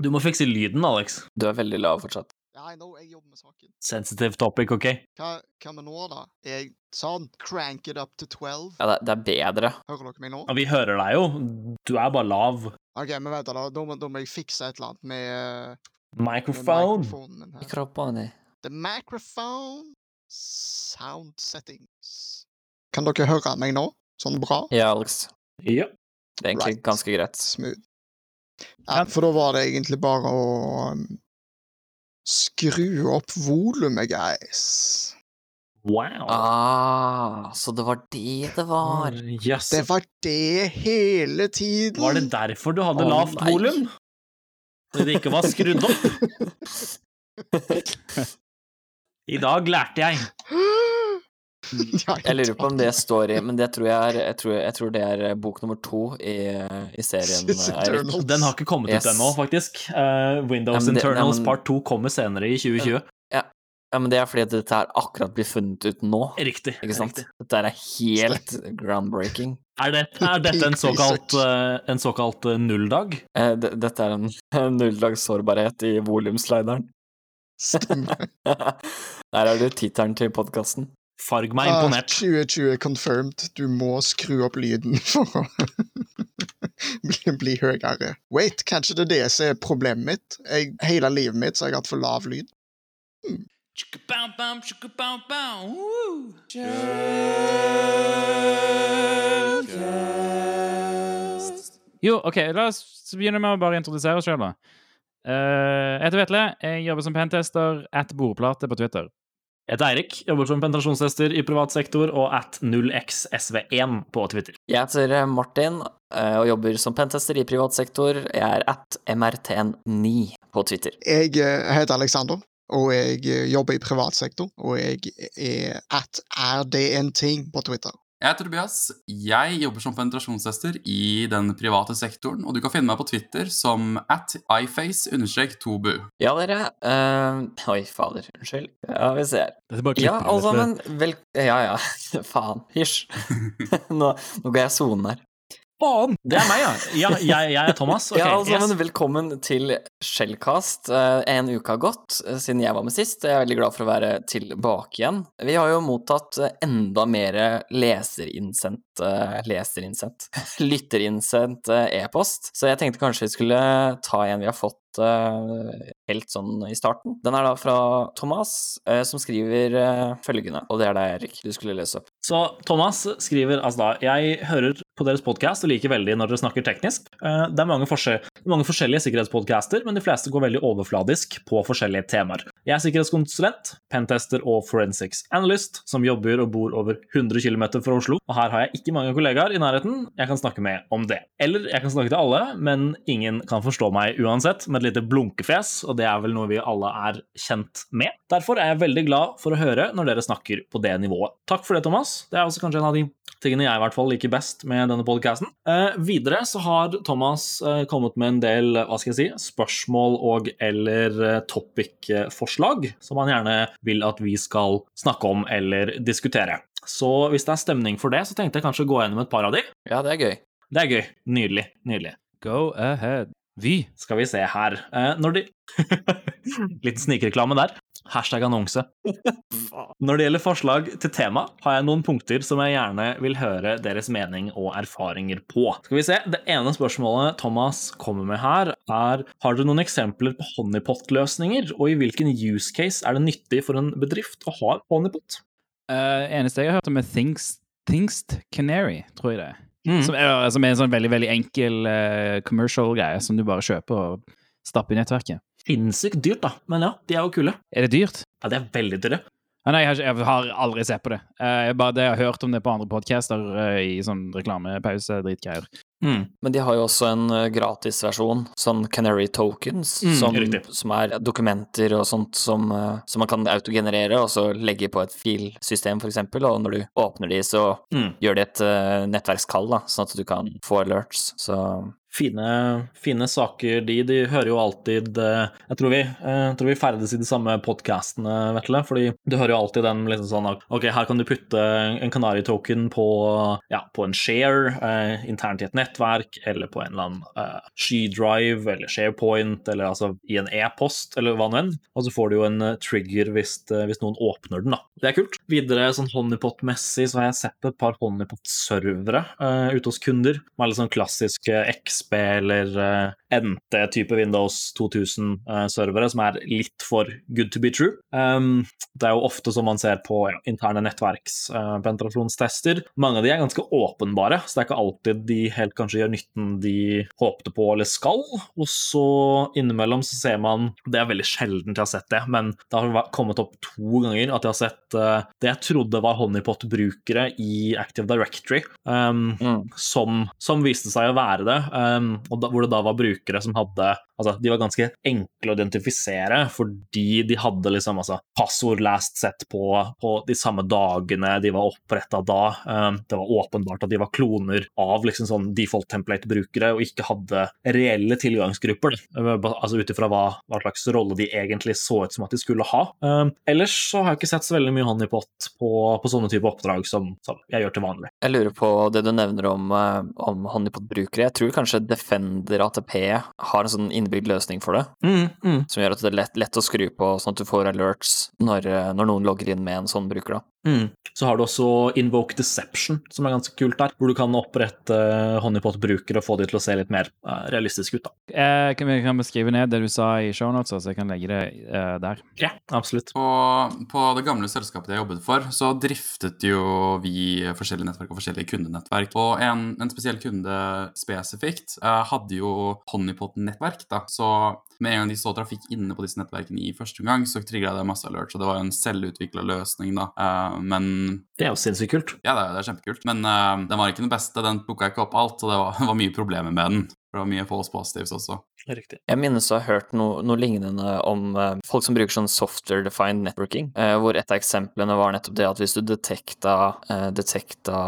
Du må fikse lyden, Alex. Du er veldig lav fortsatt. Ja, I know, jeg jobber med saken. Sensitive topic, OK? Hva, hva med nå, da? Jeg sånn? Crank it up to 12? Ja, det, det er bedre. Hører dere meg nå? Ja, vi hører deg jo. Du er bare lav. OK, men vent, da. Da må, da må jeg fikse et eller annet med, eh, med Microphone. mikrofonen min her. Mikrofon. The microphone sound settings. Kan dere høre meg nå? Sånn bra? Ja, Alex. Ja. Det er egentlig Right. ganske greit. Smooth. Ja, for da var det egentlig bare å um, skru opp volumet, guys. Wow. Ah, så det var det det var. Yes. Det var det hele tiden. Var det derfor du hadde oh, lavt nei. volum? Fordi det ikke var skrudd opp? I dag lærte jeg. Ja, Jeg lurer på om det står i Men det tror jeg er Jeg tror, jeg tror det er bok nummer to i, i serien, It's Den har ikke kommet Yes. ut ennå, faktisk. Uh, Windows Ja, det- Internals nei, men- part 2 kommer senere i 2020. Ja, men det er fordi at dette her akkurat blir funnet ut nå. Riktig. Ikke sant? riktig. Dette er helt groundbreaking. Er, det, er dette en såkalt, eh, en såkalt eh, nulldag? Uh, Dette er en nulldags sårbarhet i volumslideren. Stemmer. Der er du tittelen til podkasten. Farg meg Ah, imponert. 2020 confirmed. Du må skru opp lyden for å bli, bli høyere. Wait, kanskje det er det som er problemet mitt? Jeg, hele livet mitt så har jeg hatt for lav lyd. Jo, OK, la oss begynne med å bare introdusere oss sjøl, da. Uh, jeg heter Vetle. Jeg jobber som pentester at bordplate på Twitter. Jeg heter Eirik, jobber som penetrasjonstester i privat sektor og at 0xsv1 på Twitter. Jeg heter eh, Martin eh, og jobber som pentester i privat sektor. Jeg er at mrtn9 på Twitter. Jeg eh, heter Alexander, og jeg jobber i privat sektor, og jeg er at er det en ting på Twitter. Jeg heter Tobias. Jeg jobber som penetrasjonstester i den private sektoren, og du kan finne meg på Twitter som at iface-tobu. Ja, dere. Uh, oi, fader. Unnskyld. Ja, vi ser. Er Ja, alle sammen. Vel... Ja, ja. Faen. Hysj. nå, nå går jeg sonen her. Faen! Det er meg, ja. ja jeg, jeg er Thomas. Okay, ja, alle sammen, yes. velkommen til Shellcast. Eh, En uke har gått eh, siden jeg var med sist. Jeg er veldig glad for å være tilbake igjen. Vi har jo mottatt eh, enda mer leserinnsendt Leserinnsendt Lytterinnsendt e-post, så jeg tenkte kanskje vi skulle ta en vi har fått helt sånn i starten. Den er da fra Thomas, eh, som skriver eh, følgende, og det er deg, Erik, du skulle lese opp. Så Thomas skriver altså da Jeg hører på deres podkast og liker veldig når dere snakker teknisk. Eh, Det er mange, mange forskjellige sikkerhetspodcaster, men de fleste går veldig overfladisk på forskjellige temaer. Jeg er sikkerhetskonsulent, pentester og forensics analyst, som jobber og bor over 100 km fra Oslo, og her har jeg ikke mange kollegaer i nærheten jeg kan snakke med om det. Eller jeg kan snakke til alle, men ingen kan forstå meg uansett, med et lite blunkefjes, og det er vel noe vi alle er kjent med. Derfor er jeg veldig glad for å høre når dere snakker på det nivået. Takk for det, Thomas. Det er også kanskje en av de tingene jeg i hvert fall liker best med denne podcasten. Eh, videre så har Thomas eh, kommet med en del hva skal jeg si, spørsmål og eller eh, topic-forslag som han gjerne vil at vi skal snakke om eller diskutere. Så hvis det er stemning for det, så tenkte jeg kanskje å gå gjennom et par av de. Ja, det er gøy. Det er gøy. Nydelig. Nydelig. Go ahead. Vi. Skal vi se her. Eh, når de Litt snikreklame der. Hashtag annonse. Når det gjelder forslag til tema, har jeg noen punkter som jeg gjerne vil høre deres mening og erfaringer på. Skal vi se, Det ene spørsmålet Thomas kommer med her, er har dere noen eksempler på honeypot-løsninger, og i hvilken use case er det nyttig for en bedrift å ha honeypot? Uh, eneste jeg har hørt om, er Thingst, Thingst Canary, tror jeg det er. Mm. Som, er, som er en sånn veldig veldig enkel uh, commercial greie som du bare kjøper og stapper i nettverket. Sinnssykt dyrt, da, men ja, de er jo kule. Er det dyrt? Ja, de er veldig dyre. Ja, nei, jeg har, ikke- jeg har aldri sett på det. Eh, jeg, bare, det jeg har hørt om det på andre podcaster eh, i sånn reklamepause, dritgreier. Mm. Men de har jo også en eh, gratisversjon, sånn Canary Tokens, Mm, som, som er dokumenter og sånt som, som man kan autogenerere, og så legge på et filsystem, for eksempel, og når du åpner de, så Mm. gjør de et uh, nettverkskall, da, sånn at du kan få alerts. Så Fine, fine saker, de. De hører jo alltid eh, Jeg tror vi, eh, jeg tror vi ferdes i de samme podkastene, Vetle. Fordi du hører jo alltid den liksom sånn OK, her kan du putte en Canary-token på, ja, på en share eh, internt i et nettverk, eller på en eller annen eh, SheDrive eller sharepoint, eller altså i en e-post, eller hva nå enn. Og så får du jo en eh, trigger hvis, eh, hvis noen åpner den, da. Det er kult. Videre sånn honeypot-messig så har jeg sett et par honeypot-servere eh, ute hos kunder, med litt sånn klassiske XB eller uh, NT-type Windows 2000-servere, som er litt for good to be true. Um, det er jo ofte som man ser på ja, interne nettverkspenetrasjonstester. Mange av de er ganske åpenbare, så det er ikke alltid de helt kanskje gjør nytten de håpte på eller skal. Og så innimellom så ser man Det er veldig sjelden jeg har sett det, men det har kommet opp to ganger at jeg har sett uh, det jeg trodde var Honeypot-brukere i Active Directory, um, mm. som, som, viste seg å være det, um, og da, hvor det da var brukere som hadde Altså, de var ganske enkle å identifisere fordi de hadde liksom altså, passord last sett på, på de samme dagene de var oppretta da. Um, det var åpenbart at de var kloner av liksom sånn default template-brukere og ikke hadde reelle tilgangsgrupper, altså ut ifra hva, hva, slags rolle de egentlig så ut som at de skulle ha. Ellers så har jeg ikke sett så veldig mye honeypot på, på sånne type oppdrag som, som, jeg gjør til vanlig. Jeg lurer på det du nevner om, eh, om honeypot-brukere. Jeg tror kanskje Defender ATP har en sånn innebygd løsning for det, mm, mm. som gjør at det er lett, lett, å skru på, sånn at du får alerts når, eh, når noen logger inn med en sånn bruker. da. Mm. Så har du også Invoke Deception, som er ganske kult der, hvor du kan opprette eh, Honeypot-brukere og få de til å se litt mer realistiske realistisk ut. da. Eh, kan vi kan beskrive ned det du sa i shownotes, så jeg kan legge det eh, der? Ja, absolutt. Og på, det gamle selskapet jeg jobbet for, så driftet jo vi forskjellige nettverk og forskjellige kundenettverk. Og en, en spesiell kunde spesifikt eh, hadde jo Honeypot-nettverk, da. Så med en gang de så trafikk inne på disse nettverkene i første gang, så trigga det masse alerts, og det var jo en selvutvikla løsning, da. Uh, men Det er jo sinnssykt kult. Ja, det er, det er kjempekult. Men uh, den var ikke den beste, den plukka ikke opp alt, og det var, var mye problemer med den. Det var mye false positives også. Riktig. Jeg minnes å ha hørt noe, noe lignende om eh, folk som bruker sånn software defined networking, eh, hvor et av eksemplene var nettopp det at hvis du detekta, eh, detekta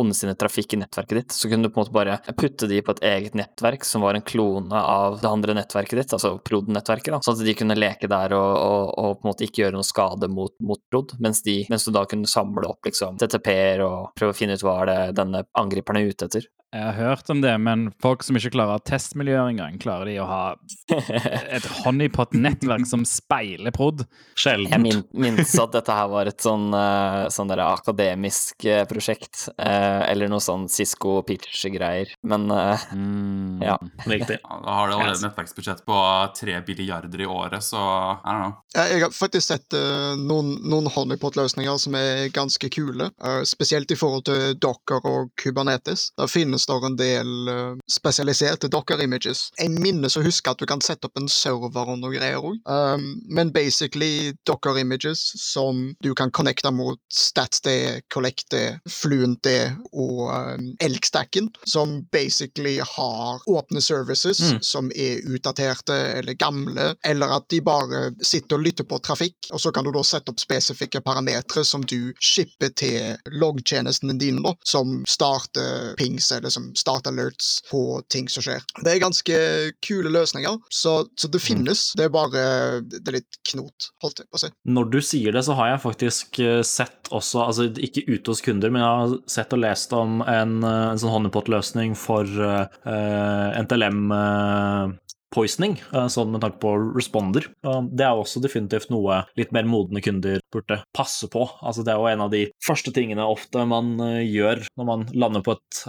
ondsinnet trafikk i nettverket ditt, så kunne du på en måte bare putte de på et eget nettverk som var en klone av det andre nettverket ditt, altså prod-nettverket, sånn at de kunne leke der og, og, og, på en måte ikke gjøre noe skade mot, mot prod, mens, de, mens du da kunne samle opp liksom TTP-er og prøve å finne ut hva er det denne angriperen er ute etter. Jeg har hørt om det, men folk som ikke klarer testmiljøer engang, klarer de å ha et honeypot-nettverk som speiler prod? Sjeldent. Jeg minnes at dette her var et sånn, uh, sånn akademisk uh, prosjekt, uh, eller noe sånn Cisco pitch-greier, men mm. ja. Riktig. Da har du allerede et nettverksbudsjett på tre billiarder i året, så I don't know. Jeg har faktisk sett noen, noen honeypot-løsninger som er ganske kule, spesielt i forhold til Docker og Kubernetes. Det finnes finnes det en del uh, spesialiserte docker-images. Jeg minnes å huske at du kan sette opp en server og noe greier òg, um, men basically docker-images som du kan connecte mot StatsD, CollectD, FluentD og um, Elkstacken, som basically har åpne services mm. som er utdaterte eller gamle, eller at de bare sitter og lytter på trafikk, og så kan du da sette opp spesifikke parametere som du shipper til loggtjenestene dine, da, som starter pings eller liksom start alerts på ting som skjer. Det er ganske kule løsninger, så, så det mm. finnes. Det er bare det er litt knot, holdt jeg på å si. Når du sier det, så har jeg faktisk eh, sett også, altså ikke ute hos kunder, men jeg har sett og lest om en, eh, en sånn honeypot-løsning for uh, eh, NTLM uh, poisoning, eh, sånn med tanke på responder. Det er også definitivt noe litt mer modne kunder burde passe på. Altså, det er jo en av de første tingene ofte man eh, gjør når man lander på et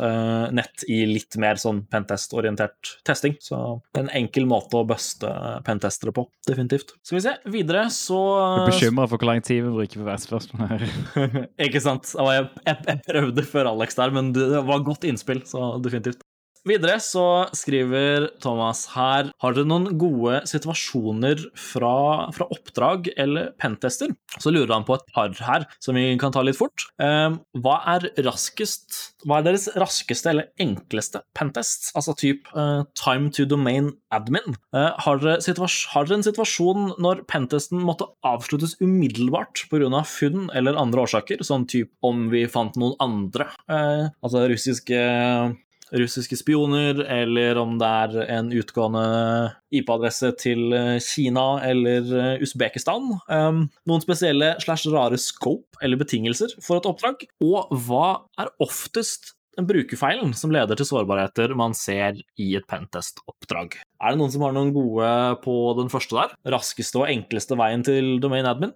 nett i litt mer sånn pentest-orientert testing. Så en enkel måte å buste pentestere på, definitivt. Skal vi se, videre så Jeg er bekymra for hvor lang tid vi bruker på hvert spørsmål her. Ikke sant. Jeg, jeg, jeg, prøvde før Alex der, men det var godt innspill, så definitivt. Videre så skriver Thomas her Har dere noen gode situasjoner fra, fra oppdrag eller pentester? Så lurer han på et par her som vi kan ta litt fort. Uh, hva er raskest Hva er deres raskeste eller enkleste pentest? Altså type uh, time to domain admin. Uh, har, dere har, dere en situasjon når pentesten måtte avsluttes umiddelbart pga. funn eller andre årsaker, sånn type om vi fant noen andre, eh, altså russiske russiske spioner, eller om det er en utgående IP-adresse til eh, Kina eller eh, Usbekistan. Um, noen spesielle slash rare scope eller betingelser for et oppdrag, og hva er oftest den brukerfeilen som leder til sårbarheter man ser i et pentest-oppdrag. Er det noen som har noen gode på den første der? Raskeste og enkleste veien til domain admin?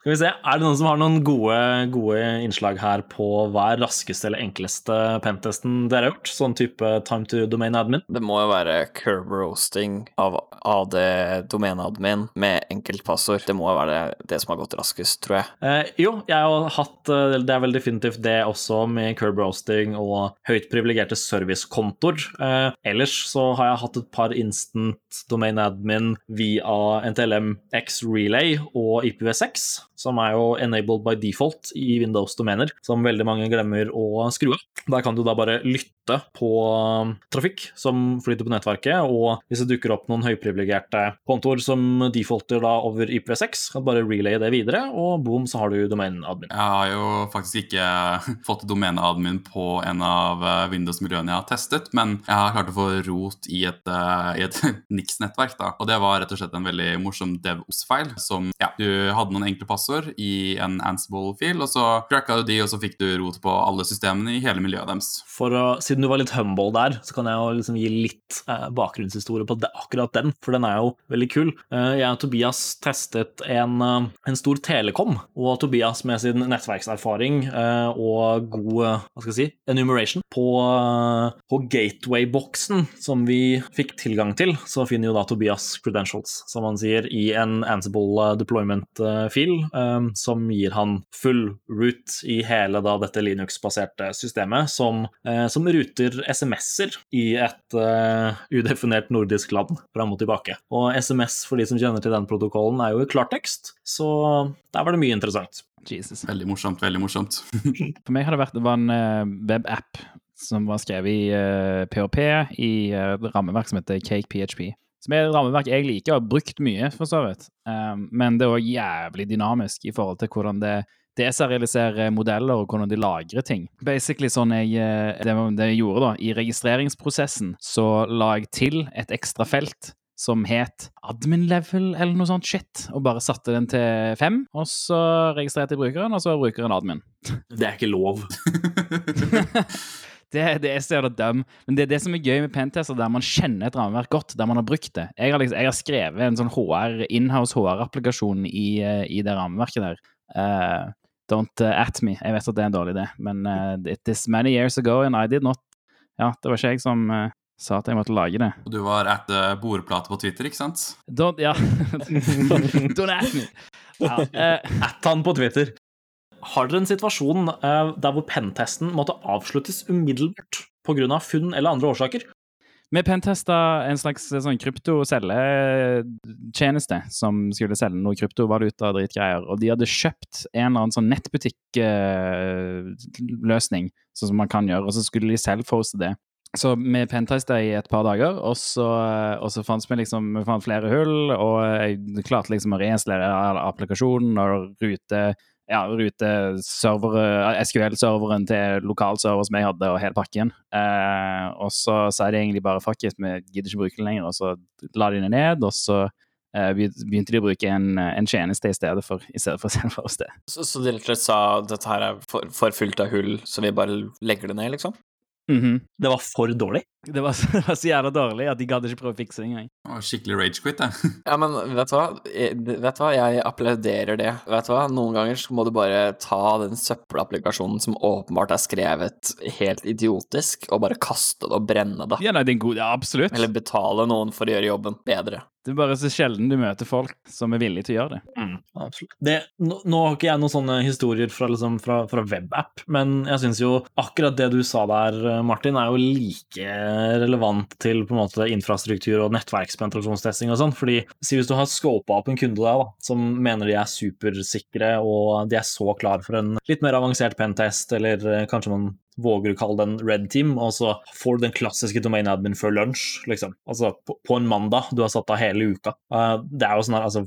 Skal vi se, Er det noen som har noen gode, gode innslag her på hva er raskeste eller enkleste pentesten dere har gjort? Sånn type time to domain admin? Det må jo være curb roasting av AD domeneadmin med enkeltpassord. Det må jo være det, som har gått raskest, tror jeg. Eh, jo, jeg har hatt eh, Det er vel definitivt det også, med curb roasting og høyt privilegerte servicekontoer. Eh, ellers så har jeg hatt et par instant domain admin via NTLM X Relay og IPv6 som er jo enabled by default i Windows-domener, som veldig mange glemmer å skru av. Der kan du da bare lytte på um, trafikk som flyter på nettverket, og hvis det dukker opp noen høyprivilegerte kontoer som defaulter da over IPv6, kan du bare relaye det videre, og boom, så har du domain-admin. Jeg har jo faktisk ikke fått domeneadmin på en av uh, Windows-miljøene jeg har testet, men jeg har klart å få rot i et, i et Nix-nettverk, da. Og det var rett og slett en veldig morsom dev-os-feil som ja, du hadde noen enkle passord passord i en Ansible-fil, og så cracka du de, og så fikk du rot på alle systemene i hele miljøet deres. For å, Siden du var litt humble der, så kan jeg jo liksom gi litt eh, bakgrunnshistorie på det, akkurat den, for den er jo veldig kul. Eh, jeg og Tobias testet en, eh, en, stor Telekom, og Tobias med sin nettverkserfaring eh, og god hva skal jeg si, enumeration på, eh, på gateway-boksen som vi fikk tilgang til, så finner jo da Tobias credentials, som han sier, i en Ansible deployment-fil um, som gir han full root i hele da, dette Linux-baserte systemet, som, uh, som ruter SMS-er i et uh, udefinert nordisk land fram og tilbake. Og SMS, for de som kjenner til den protokollen, er jo i klartekst, så der var det mye interessant. Jesus. Veldig morsomt, veldig morsomt. For meg har det vært det var en uh, webapp som var skrevet i uh, PHP i uh, rammeverk som heter Cake PHP. Som er et rammeverk jeg liker og har brukt mye, for så vidt. Um, men det er òg jævlig dynamisk i forhold til hvordan det deserialiserer modeller og hvordan de lagrer ting. Basically sånn jeg, eh, det, det jeg gjorde da, I registreringsprosessen så la jeg til et ekstra felt som het admin level eller noe sånt shit, og bare satte den til fem. Og så registrerte jeg brukeren, og så var brukeren admin. Det er ikke lov. Det, det er så dum. Men det er det som er gøy med pentester, der man kjenner et rammeverk godt, der man har brukt det. Jeg har, liksom, jeg har skrevet en sånn HR, inhouse HR-applikasjon i, eh, i, det rammeverket der. Uh, don't uh, at me. Jeg vet at det er en dårlig idé, men uh, it is many years ago and I did not Ja, det var ikke jeg som sa at jeg måtte lage det. Og du var at bordplate på Twitter, ikke sant? Don't, ja. don't at me. Ja, at han på Twitter. Har dere en situasjon uh, der hvor pentesten måtte avsluttes umiddelbart pga. funn eller andre årsaker? Vi pentesta en slags sånn kryptoselgetjeneste som skulle selge noe kryptovaluta og dritgreier, og de hadde kjøpt en eller annen sånn nettbutikkløsning, uh, sånn som man kan gjøre, og så skulle de self-hoste det. Så vi pentesta i et par dager, og så, og så fant vi liksom vi fant flere hull, og jeg klarte liksom å reinstallere applikasjonen og rute ja, rute SQL-serveren til lokalserver som jeg hadde, og hele pakken. Eh, og så sa de egentlig bare fuck it, vi gidder ikke bruke den lenger, og så la de det ned, og så eh, begynte de å bruke en, en tjeneste i stedet for, i stedet for selve Så, så de rett og slett sa dette her er for, for fullt av hull, så vi bare legger det ned, liksom? Mm -hmm. Det var for dårlig? Det var, så, det var så jævla dårlig at de gadd ikke prøve å fikse det engang. Skikkelig ragequit, det. ja, men vet du hva? Vet du hva? Jeg applauderer det. Vet du hva? Noen ganger så må du bare ta den søppelapplikasjonen som åpenbart er skrevet helt idiotisk, og bare kaste det og brenne det. Ja, nei, det er en god, ja, absolutt. Eller betale noen for å gjøre jobben bedre. Det er bare så sjelden du møter folk som er villige til å gjøre det. Mm, absolutt. Det, nå, nå, har ikke jeg noen sånne historier fra, liksom, fra, fra webapp, men jeg syns jo akkurat det du sa der, Martin, er jo like relevant til på en måte infrastruktur og nettverkspenetrasjonstesting og sånn. fordi si hvis du har scopa opp en kunde der, da, som mener de er supersikre og de er så klar for en litt mer avansert pentest, eller eh, kanskje man våger å kalle den red team, og så får du den klassiske domain admin før lunsj, liksom. Altså på, en mandag, du har satt av hele uka. Uh, det er jo sånn her, altså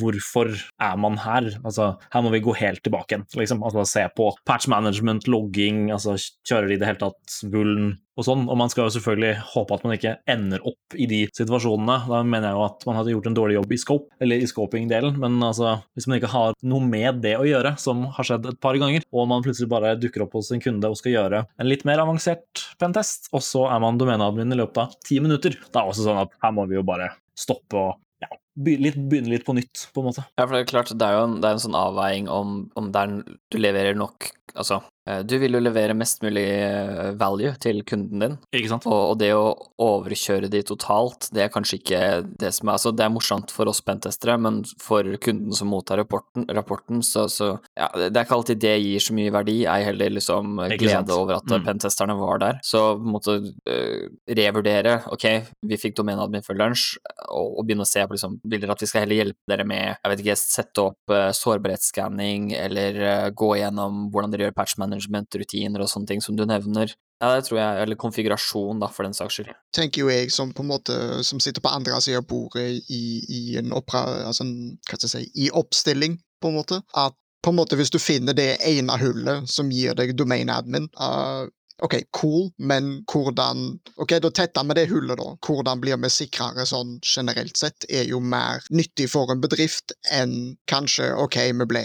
hvorfor er man her? Altså her må vi gå helt tilbake igjen, liksom. Altså se på patch management, logging, altså kjører de i det hele tatt Vuln og sånn. Og man skal jo selvfølgelig håpe at man ikke ender opp i de situasjonene. Da mener jeg jo at man hadde gjort en dårlig jobb i scope, eller i scoping-delen. Men altså, hvis man ikke har noe med det å gjøre, som har skjedd et par ganger, og man plutselig bare dukker opp hos en kunde og skal gjøre en litt mer avansert pentest, og så er man domeneadmin i løpet av ti minutter, da er det også sånn at her må vi jo bare stoppe og ja, begynne litt, på nytt, på en måte. Ja, for det er klart, det er jo en, det er en sånn avveiing om, om er, du leverer nok Altså, du vil jo levere mest mulig eh, value til kunden din, Ikke sant? og, og det å overkjøre de totalt, det er kanskje ikke det som er Altså, det er morsomt for oss pentestere, men for kunden som mottar rapporten, rapporten så, så Ja, det er ikke alltid det gir så mye verdi, ei heller liksom Ikke glede over at Mm. pentesterne var der. Så på en måte uh, revurdere, ok, vi fikk domeneadmin før lunsj, og, og begynne å se på liksom Vil dere at vi skal heller hjelpe dere med, jeg vet ikke, sette opp uh, sårbarhetsskanning, eller uh, gå igjennom hvordan dere gjør patch management, rutiner og sånne ting som du nevner. Ja, det tror jeg, eller konfigurasjon, da, for den saks skyld. tenker jo jeg som på en måte som sitter på andre siden av bordet i, i en opera, altså en, hva skal jeg si, i oppstilling, på en måte. At på en måte hvis du finner det ene hullet som gir deg domain admin, uh, OK, cool, men hvordan OK, da tetter vi det hullet, da. Hvordan blir vi sikrere sånn generelt sett, er jo mer nyttig for en bedrift enn kanskje OK, vi ble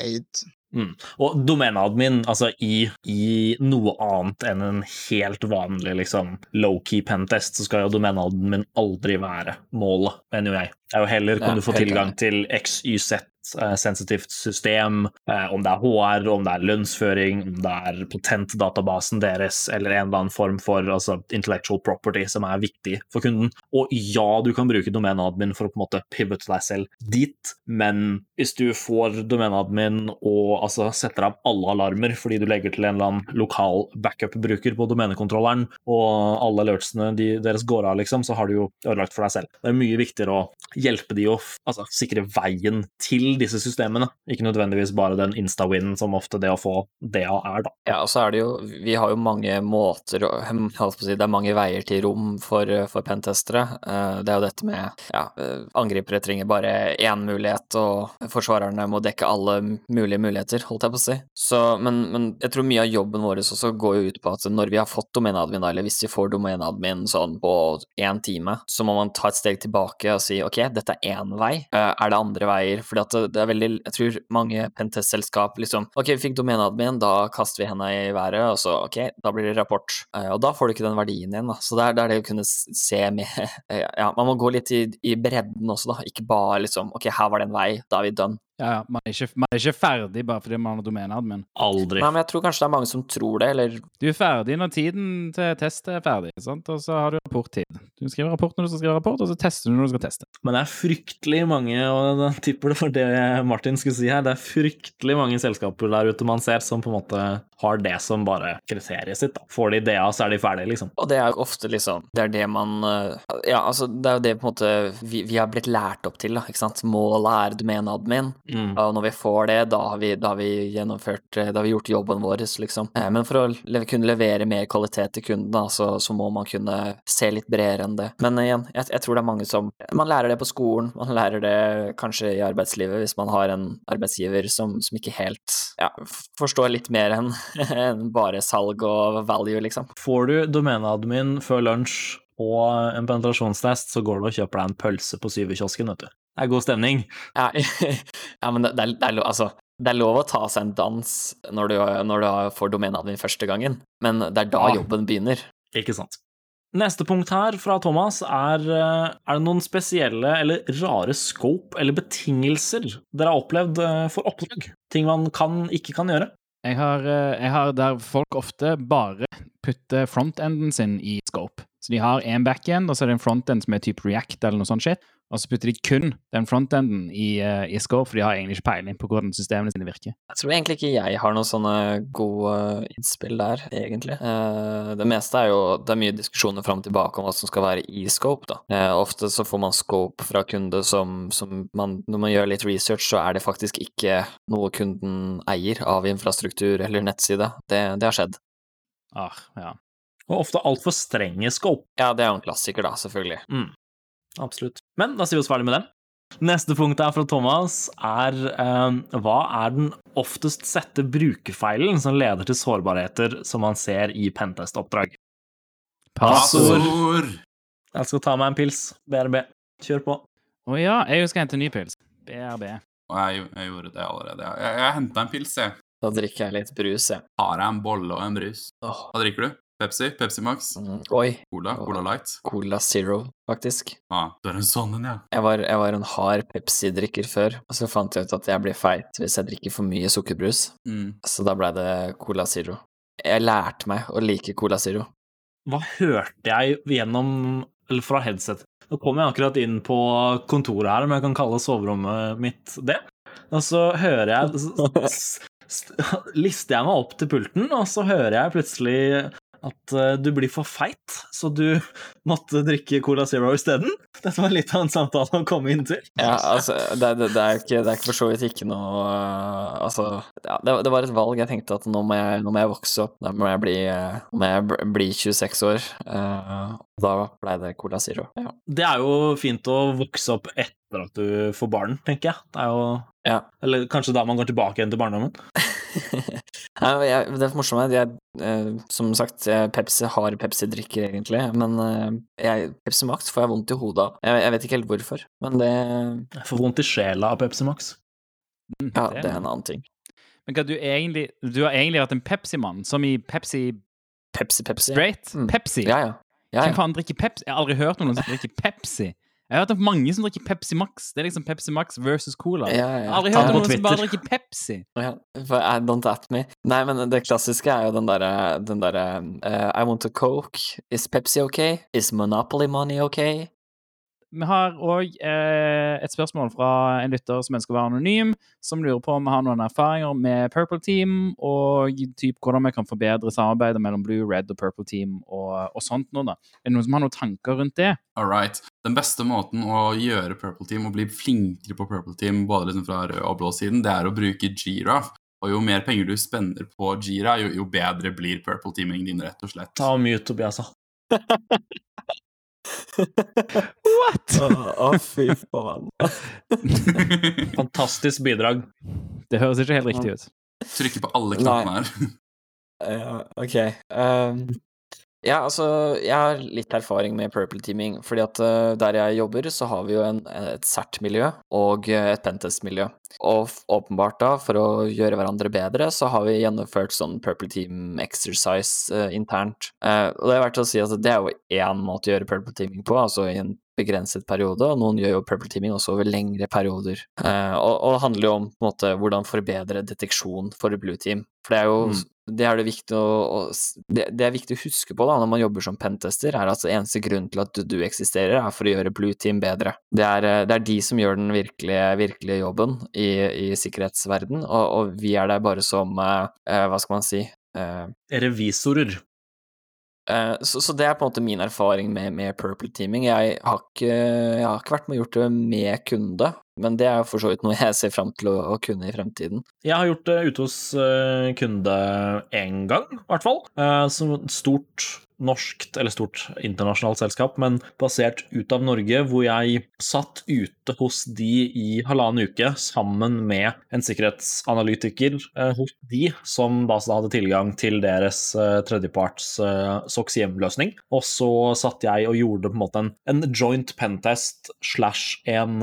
Mm. Og domeneadmin, altså i, i noe annet enn en helt vanlig liksom, low-key pentest, så skal jo domeneadmin aldri være målet, mener jo jeg. Det er jo heller kan Ja, du få tilgang til XYZ sensitivt system, eh, om det er HR, om det er lønnsføring, om det er patentdatabasen deres, eller en eller annen form for altså, intellectual property som er viktig for kunden. Og ja, du kan bruke domeneadmin for å på en måte pivote deg selv dit, men hvis du får domeneadmin og altså, setter av alle alarmer fordi du legger til en eller annen lokal backup-bruker på domenekontrolleren, og alle alertsene de, deres går av, liksom, så har du jo ødelagt for deg selv. Det er mye viktigere å hjelpe de å altså, sikre veien til disse systemene, ikke nødvendigvis bare den insta-win som ofte det å få DA er, da. Ja, og så er det jo Vi har jo mange måter si, Det er mange veier til rom for, for pentestere. Eh, Det er jo dette med ja, eh, angripere trenger bare én mulighet, og forsvarerne må dekke alle mulige muligheter, holdt jeg på å si. Så, men, men jeg tror mye av jobben vår også går jo ut på at når vi har fått domeneadmin, eller hvis vi får domeneadmin sånn på én time, så må man ta et steg tilbake og si ok, dette er én vei, Eh, er det andre veier? Fordi at det- det er veldig Jeg tror mange pentest-selskap liksom Ok, vi fikk domeneadmin, da kaster vi henda i været, og så ok, da blir det rapport. Eh, og da får du ikke den verdien igjen, da. Så det er, det er det å kunne se med Ja, man må gå litt i, i bredden også, da. Ikke bare liksom ok, her var det en vei, da er vi done. Ja, ja, man er, ikke, man er ikke ferdig bare fordi man har domeneadmin. Aldri. Nei, men jeg tror kanskje det er mange som tror det, eller Du er ferdig når tiden til test er ferdig, sant? og så har du rapporttid. Du skriver rapport når du skal skrive rapport, og så tester du når du skal teste. Men det er fryktelig mange, og jeg tipper det for det Martin skulle si her, det er fryktelig mange selskaper der ute man ser som på en måte har det som bare kriteriet sitt. Da. Får de det av, så er de ferdige, liksom. Og det er jo ofte liksom Det er det man eh, Ja, altså, det er jo det på en måte vi, vi har blitt lært opp til, da, ikke sant. Målet er domeneadmin, Mm. og når vi får det, da har vi, da har vi gjennomført eh, Da har vi gjort jobben vår, liksom. Eh, Men for å le kunne levere mer kvalitet til kunden, da, så, så må man kunne se litt bredere enn det. Men igjen, jeg, jeg tror det er mange som Man lærer det på skolen, man lærer det kanskje i arbeidslivet hvis man har en arbeidsgiver som, som ikke helt ja, forstår litt mer enn en bare salg og value, liksom. Får du domeneadmin før lunsj og en penetrasjonstest, så går du og kjøper deg en pølse på Syverkiosken, vet du. Det er god stemning. Ja, ja men det, det, er, det, er lov, altså, det er lov å ta seg en dans når du, når du får domeneadmin første gangen, men det er da Ja. jobben begynner. Ikke sant. Neste punkt her fra Thomas er eh, Er det noen spesielle eller rare scope eller betingelser dere har opplevd eh, for oppdrag? Ting man kan, ikke kan gjøre? Jeg har, eh, jeg har der folk ofte bare putter frontenden sin i scope. Så de har én backend, og så er det en frontend som er type React eller noe sånt shit. Og så putter de kun den frontenden i, uh, i scope, for de har egentlig ikke peiling på hvordan systemene sine virker. Jeg tror egentlig ikke jeg har noen sånne gode innspill der, egentlig. Uh, Det meste er jo Det er mye diskusjoner fram og tilbake om hva som skal være i scope, da. Uh, Ofte så får man scope fra kunde som, som man Når man gjør litt research, så er det faktisk ikke noe kunden eier av infrastruktur eller nettside. Det, det har skjedd. Ah, ja. Og ofte altfor strenge scope. Ja, det er jo en klassiker, da, selvfølgelig. Absolutt. Men da sier vi oss ferdig med den. Neste punkt her fra Thomas er eh, hva er den oftest sette brukerfeilen som leder til sårbarheter som man ser i pentest-oppdrag? Passord. Passord! Jeg skal ta meg en pils. BRB. Kjør på. Å ja, jeg skal hente en ny pils. BRB. Og jeg, jeg gjorde det allerede. Jeg, jeg, jeg henta en pils, jeg. Da drikker jeg litt brus, jeg. Har jeg en bolle og en brus. Hva drikker du? Pepsi? Pepsi Max? mm, Oi. Cola? Cola Light? Cola Zero, faktisk. Ah, du er en sånn en, ja. Jeg var, jeg var en hard Pepsi-drikker før, og så fant jeg ut at jeg blir feit hvis jeg drikker for mye sukkerbrus. Mm. Så da blei det Cola Zero. Jeg lærte meg å like Cola Zero. Hva hørte jeg gjennom Eller fra headset? Nå kom jeg akkurat inn på kontoret her, om jeg kan kalle soverommet mitt det. Og så hører jeg s- s- Lister jeg meg opp til pulten, og så hører jeg plutselig at eh, du blir for feit, så du måtte drikke Cola Zero isteden. Dette var litt av en samtale å komme inn til. Ja, altså, det, det, det, er ikke, det er ikke for så vidt ikke noe uh, Altså, ja, det, det var et valg. Jeg tenkte at nå må jeg, nå må jeg vokse opp. Da må jeg bli, uh, må jeg bli 26 år. Uh, da blei det Cola Zero. Ja. Det er jo fint å vokse opp etter at du får barn, tenker jeg. Det er jo Ja. Eller kanskje da man går tilbake igjen til barndommen. Jeg, det er morsomt jeg, eh, som sagt, jeg Pepsi har Pepsi-drikker egentlig, men eh, jeg, Pepsi Max får jeg vondt i hodet av. Jeg, jeg vet ikke helt hvorfor, men det, Jeg får vondt i sjela av Pepsi Max. Mm, ja, det er en annen ting. Men hva, du, egentlig, du har egentlig vært en Pepsi-mann, som i Pepsi Pepsi, Pepsi. Straight? Mm. Pepsi? Ja, ja. Ja, Hvem faen drikker Pepsi? Jeg har aldri hørt noen som drikker Pepsi. Jeg har hørt om mange som drikker Pepsi Max. Det er liksom Pepsi Max versus Cola. Ja, ja. har aldri hørt om noen som bare drikker Pepsi. Ja, for I don't at me. Nei, men det klassiske er jo den derre den derre eh, I want a coke. Is Pepsi okay? Is Monopoly money okay? Vi har òg eh, et spørsmål fra en lytter som ønsker å være anonym, som lurer på om vi har noen erfaringer med Purple Team, og typ hvordan vi kan forbedre samarbeidet mellom Blue, Red og Purple Team og, og sånt noe, da. Er det noen som har noen tanker rundt det? All right. Den beste måten å gjøre Purple Team og bli flinkere på Purple Team, både liksom fra rød og blå siden, det er å bruke Jira. Og jo mer penger du spenner på Jira, jo, jo bedre blir Purple Teaming din, rett og slett. Ta mye, Tobias. What?! Å, fy faen. Fantastisk bidrag. Det høres ikke helt riktig ut. Trykker på alle knappene her. Ja, ok. Ehm, ja, altså, jeg har litt erfaring med purple teaming, fordi at eh, der jeg jobber, så har vi jo en, et CERT-miljø og eh, et pentest-miljø. Og f- åpenbart da, for å gjøre hverandre bedre, så har vi gjennomført sånn purple team exercise eh, internt. Eh, og det er verdt å si at det er jo én måte å gjøre purple teaming på, altså i en begrenset periode, og noen gjør jo purple teaming også over lengre perioder. Eh, og, og det handler jo om på en måte, hvordan forbedre deteksjon for blue team. For det er jo Mm. det er det å, å det, det er viktig å huske på da, når man jobber som pentester, er at eneste grunn til at du, du eksisterer, er for å gjøre blue team bedre. Det er, eh, det er de som gjør den virkelige, virkelige jobben i, i sikkerhetsverden, og, og vi er der bare som, eh, eh, hva skal man si, eh, Revisorer. Eh, Så, så det er på en måte min erfaring med, med purple teaming. Jeg har, ikke, jeg har ikke vært med og gjort det med kunde, men det er for så vidt noe jeg ser fram til å, kunne i fremtiden. Jeg har gjort det ute hos eh, kunde én gang, i hvert fall. Eh, Som stort norskt, eller stort internasjonalt selskap, men basert ut av Norge, hvor jeg satt ute hos de i halvannen uke sammen med en sikkerhetsanalytiker eh, hos de, som da hadde tilgang til deres tredjeparts SOX hjemløsning. Og så satt jeg og gjorde på en måte en, joint pentest slash en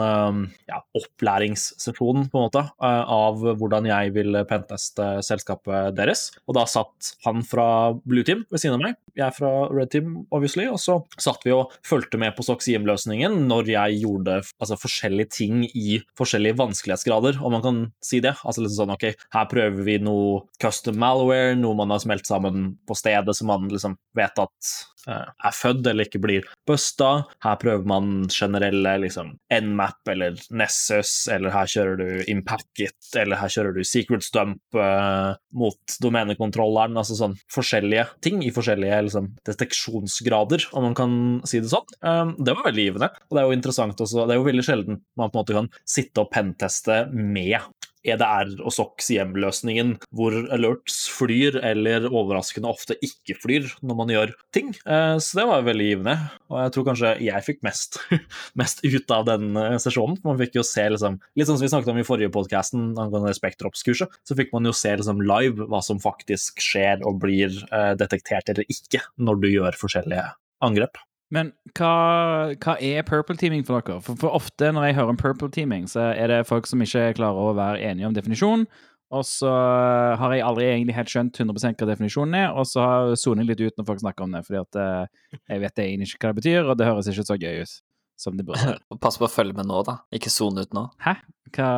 ja, opplæringssesjon på en måte eh, av hvordan jeg ville penteste selskapet deres. Og da satt han fra Blue Team ved siden av meg, jeg fra Red Team, obviously, og så satt vi og fulgte med på Soxiem-løsningen når jeg gjorde altså, forskjellige ting i forskjellige vanskelighetsgrader, om man kan si det. Altså liksom sånn, ok, her prøver vi noe custom malware, noe man har smelt sammen på stedet, som man liksom vet at eh, er født eller ikke blir busta. Her prøver man generelle liksom Nmap eller Nessus, eller her kjører du Impacket, eller her kjører du Secret Stump uh, mot domenekontrolleren, altså sånn forskjellige ting i forskjellige liksom, deteksjonsgrader, om man kan si det sånn. Um, det var veldig givende, og det er jo interessant også, det er jo veldig sjelden man på en måte kan sitte og penteste med EDR og SOX hjemløsningen, hvor alerts flyr, eller overraskende ofte ikke flyr når man gjør ting. Eh, Så det var veldig givende, og jeg tror kanskje jeg fikk mest, mest ut av den eh, sesjonen. Man fikk jo se liksom, litt sånn som vi snakket om i forrige podcasten angående Spektrops-kurset, så fikk man jo se liksom live hva som faktisk skjer og blir eh, detektert eller ikke når du gjør forskjellige angrep. Men hva, hva er purple teaming for dere? For, for ofte når jeg hører om purple teaming, så er det folk som ikke klarer å være enige om definisjonen. Og så har jeg aldri egentlig helt skjønt 100 hva definisjonen er, og så soner jeg litt ut når folk snakker om det, fordi at eh, jeg vet egentlig ikke hva det betyr, og det høres ikke så gøy ut som det burde. Pass på å følge med nå, da. Ikke sone ut nå. Hæ? Hva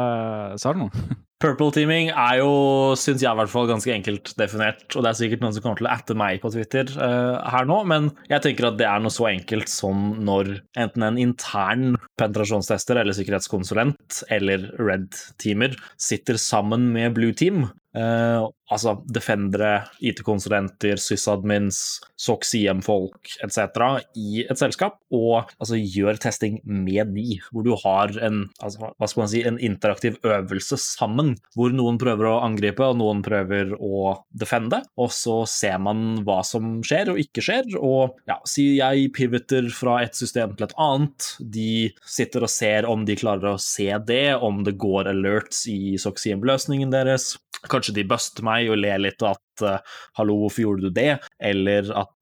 sa du nå? Purple teaming er jo, syns jeg i hvert fall, ganske enkelt definert. Og det er sikkert noen som kommer til å atte meg på Twitter uh, her nå, men jeg tenker at det er noe så enkelt som når enten en intern penetrasjonstester eller sikkerhetskonsulent eller red-teamer sitter sammen med blue team Uh, altså defendere, IT-konsulenter, sysadmins, SOC-CM-folk etc. i et selskap, og altså, gjør testing med de, hvor du har en, altså, hva skal man si, en interaktiv øvelse sammen, hvor noen prøver å angripe og noen prøver å defende, og så ser man hva som skjer og ikke skjer, og ja, si jeg pivoter fra et system til et annet, de sitter og ser om de klarer å se det, om det går alerts i SOC-CM-løsningen deres, Kanskje de buster meg og ler litt at uh, 'hallo, hvorfor gjorde du det?' eller at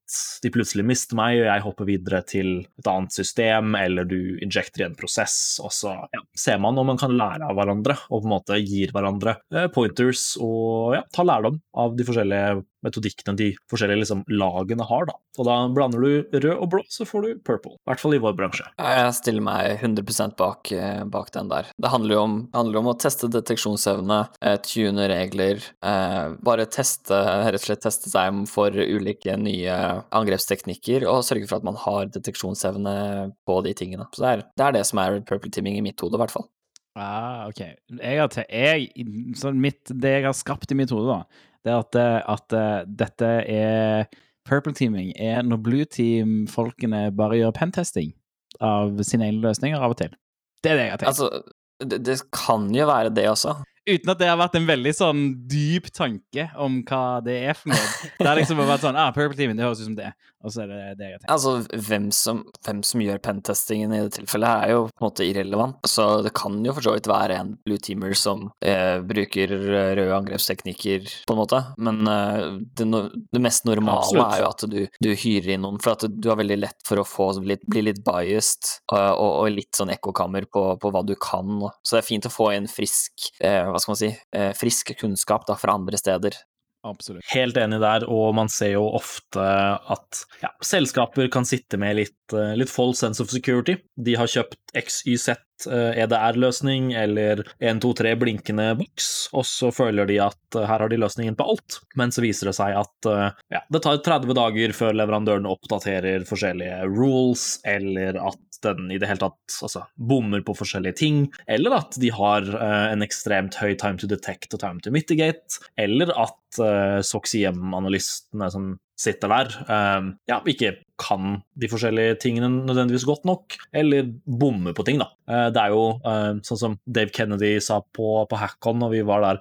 de plutselig mister meg, og jeg hopper videre til et annet system, eller du injekter i en prosess, og så ja, ser man om man kan lære av hverandre, og på en måte gir hverandre uh, pointers og ja, ta lærdom av de forskjellige metodikkene de forskjellige liksom, lagene har. Da. Og da blander du rød og blå, så får du purple. I hvert fall i vår bransje. Jeg stiller meg 100% bak, eh, bak den der. Det handler jo om, handler om å teste deteksjonsevne, eh, tune regler, eh, bare teste, rett og slett teste seg for ulike nye angrepsteknikker, og sørge for at man har deteksjonsevne på de tingene. Så det er det, er det som er purple teaming i mitt hode, i hvert fall. Ah, ok. Jeg har til, jeg, så mitt, det jeg har skapt i mitt hode, da, det er at, at uh, dette er Purple teaming er når blue team-folkene bare gjør pentesting av sine egne løsninger av og til. Det er det jeg har tenkt. Altså, det, det kan jo være det også. Uten at det har vært en veldig sånn dyp tanke om hva det er for noe. Det har liksom vært sånn ah, Purple Teaming, det høres ut som det. Og så er det det jeg har tenkt. Altså, hvem som, hvem som gjør pentestingen i det tilfellet, er jo på en måte irrelevant. Så det kan jo for så vidt være en blue teamer som eh, bruker røde angrepsteknikker, på en måte. Men eh, det, no, det, mest normale Absolutt. er jo at du, du, hyrer inn noen, for at du har veldig lett for å få, litt, bli litt biased og, og, og litt sånn ekkokammer på, på, hva du kan. Så det er fint å få en frisk eh, hva skal man si, eh, frisk kunnskap da, fra andre steder. Absolutt. Helt enig der, og man ser jo ofte at ja, selskaper kan sitte med litt, eh, litt false sense of security. De har kjøpt XYZ EDR-løsning eh, e eller 123 blinkende boks, og så føler de at her har de løsningen på alt, men så viser det seg at ja, det tar 30 dager før leverandøren oppdaterer forskjellige rules, eller at den i det hele tatt altså, bommer på forskjellige ting, eller at de har uh, en ekstremt høy time to detect og time to mitigate, eller at uh, SOCIEM-analystene som sitter der, uh, ja, ikke kan de forskjellige tingene nødvendigvis godt nok, eller bommer på ting, da. Det er jo sånn som Dave Kennedy sa på, på Hackon når vi var der.